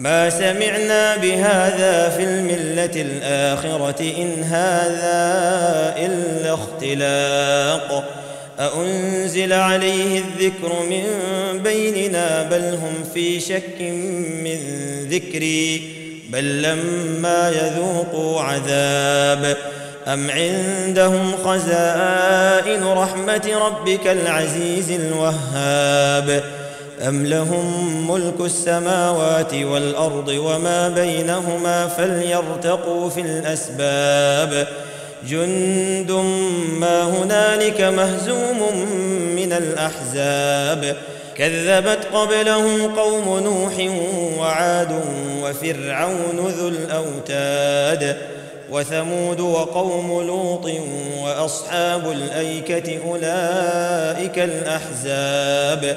ما سمعنا بهذا في الملة الآخرة إن هذا إلا اختلاق. أأنزل عليه الذكر من بيننا بل هم في شك من ذكري. بل لما يذوقوا عذاب. أم عندهم خزائن رحمة ربك العزيز الوهاب؟ أم لهم ملك السماوات والأرض وما بينهما فليرتقوا في الأسباب جند ما هنالك مهزوم من الأحزاب كذبت قبلهم قوم نوح وعاد وفرعون ذو الأوتاد وثمود وقوم لوط واصحاب الايكه اولئك الاحزاب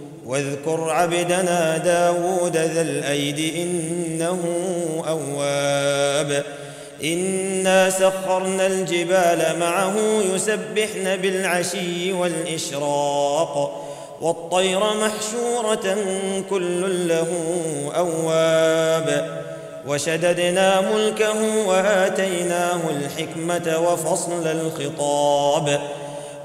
واذكر عبدنا داود ذا الأيد إنه أواب. إنا سخرنا الجبال معه يسبحن بالعشي والإشراق. والطير محشورة كل له أواب. وشددنا ملكه وآتيناه الحكمة وفصل الخطاب.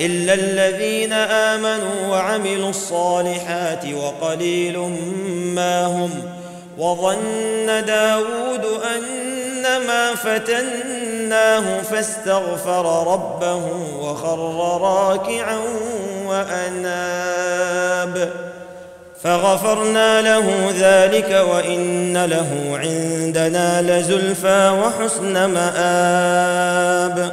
إلا الذين آمنوا وعملوا الصالحات وقليل ما هم وظن داود أنما فتناه فاستغفر ربه وخر راكعا وأناب فغفرنا له ذلك وإن له عندنا لزلفى وحسن مآب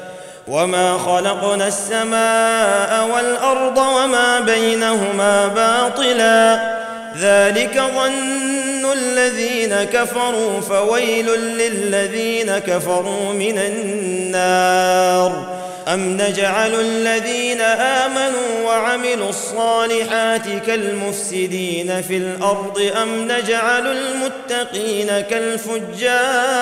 وما خلقنا السماء والارض وما بينهما باطلا ذلك ظن الذين كفروا فويل للذين كفروا من النار أم نجعل الذين آمنوا وعملوا الصالحات كالمفسدين في الأرض أم نجعل المتقين كالفجار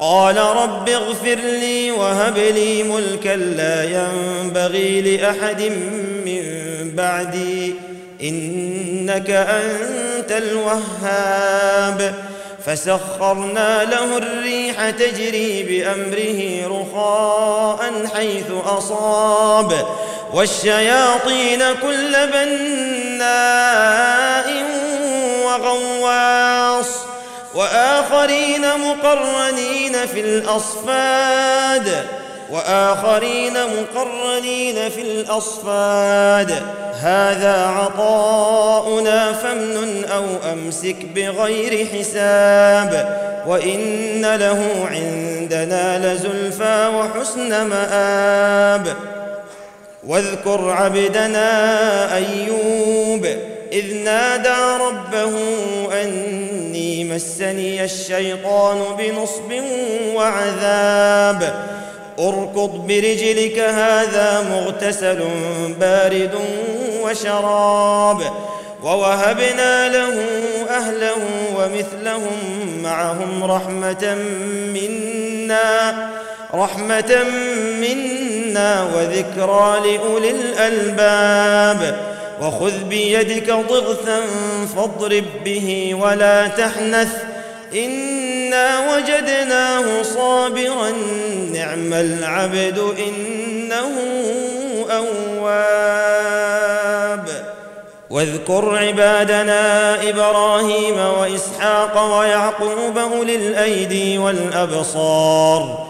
قال رب اغفر لي وهب لي ملكا لا ينبغي لأحد من بعدي إنك أنت الوهاب. فسخرنا له الريح تجري بأمره رخاء حيث أصاب. والشياطين كل بناء وغواص. وآخرين مقرنين في الأصفاد. وآخرين مقرنين في الأصفاد. هذا عطاؤنا فامنن أو أمسك بغير حساب. وإن له عندنا لزلفى وحسن مآب. واذكر عبدنا أيوب إذ نادى ربه اني مسني الشيطان بنصب وعذاب. اركض برجلك هذا مغتسل بارد وشراب. ووهبنا له أهله ومثلهم معهم رحمة منا رحمة منا وذكرى لأولي الألباب. وخذ بيدك ضغثا فاضرب به ولا تحنث. إنا وجدناه صابرا نعم العبد إنه أواب. واذكر عبادنا إبراهيم وإسحاق ويعقوب أولي الأيدي والأبصار.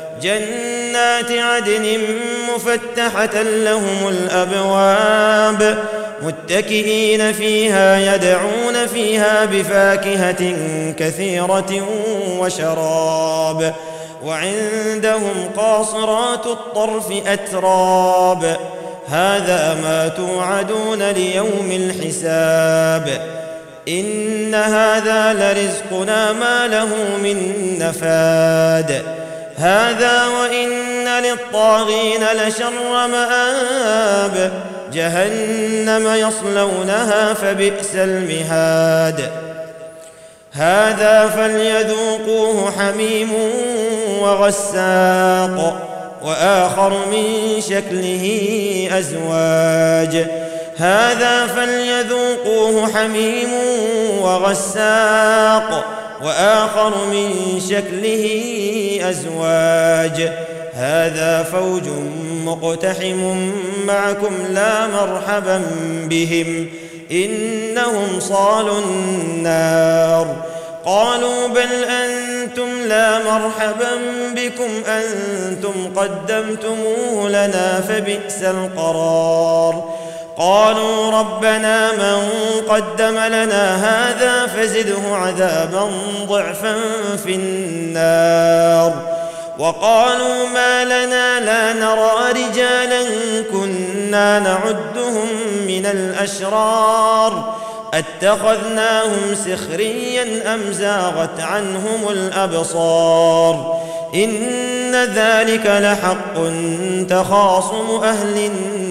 جنات عدن مفتحة لهم الأبواب متكئين فيها يدعون فيها بفاكهة كثيرة وشراب وعندهم قاصرات الطرف أتراب هذا ما توعدون ليوم الحساب إن هذا لرزقنا ما له من نفاد هذا وإن للطاغين لشر مآب جهنم يصلونها فبئس المهاد. هذا فليذوقوه حميم وغساق وآخر من شكله أزواج. هذا فليذوقوه حميم وغساق وآخر من شكله أزواج. هذا فوج مقتحم معكم لا مرحبا بهم. إنهم صالوا النار. قالوا بل أنتم لا مرحبا بكم. أنتم قدمتموه لنا فبئس القرار. قالوا ربنا من قدم لنا هذا فزده عذابا ضعفا في النار. وقالوا ما لنا لا نرى رجالا كنا نعدهم من الأشرار. أتخذناهم سخريا أم زاغت عنهم الأبصار؟ إن ذلك لحق تخاصم أهل النار.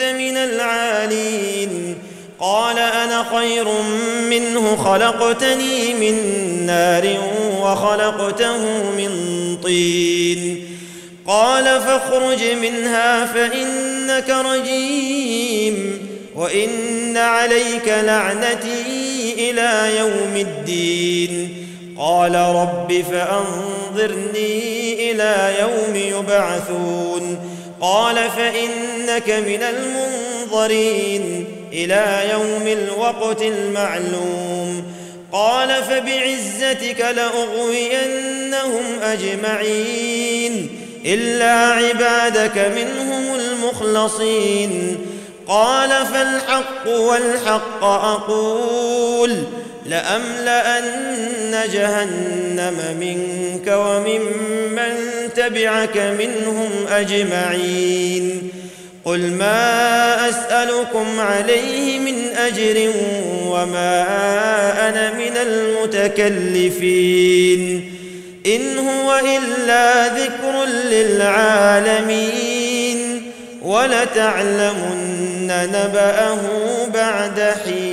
من العالين. قال أنا خير منه خلقتني من نار وخلقته من طين. قال فاخرج منها فإنك رجيم وإن عليك لعنتي إلى يوم الدين. قال رب فأنظرني إلى يوم يبعثون. قال فإنك من المنظرين إلى يوم الوقت المعلوم. قال فبعزتك لأغوينهم أجمعين إلا عبادك منهم المخلصين. قال فالحق والحق أقول لأملأن جهنم منك وممن تبعك منهم أجمعين. قل ما أسألكم عليه من أجر وما أنا من المتكلفين. إن هو إلا ذكر للعالمين. ولتعلمن نبأه بعد حين.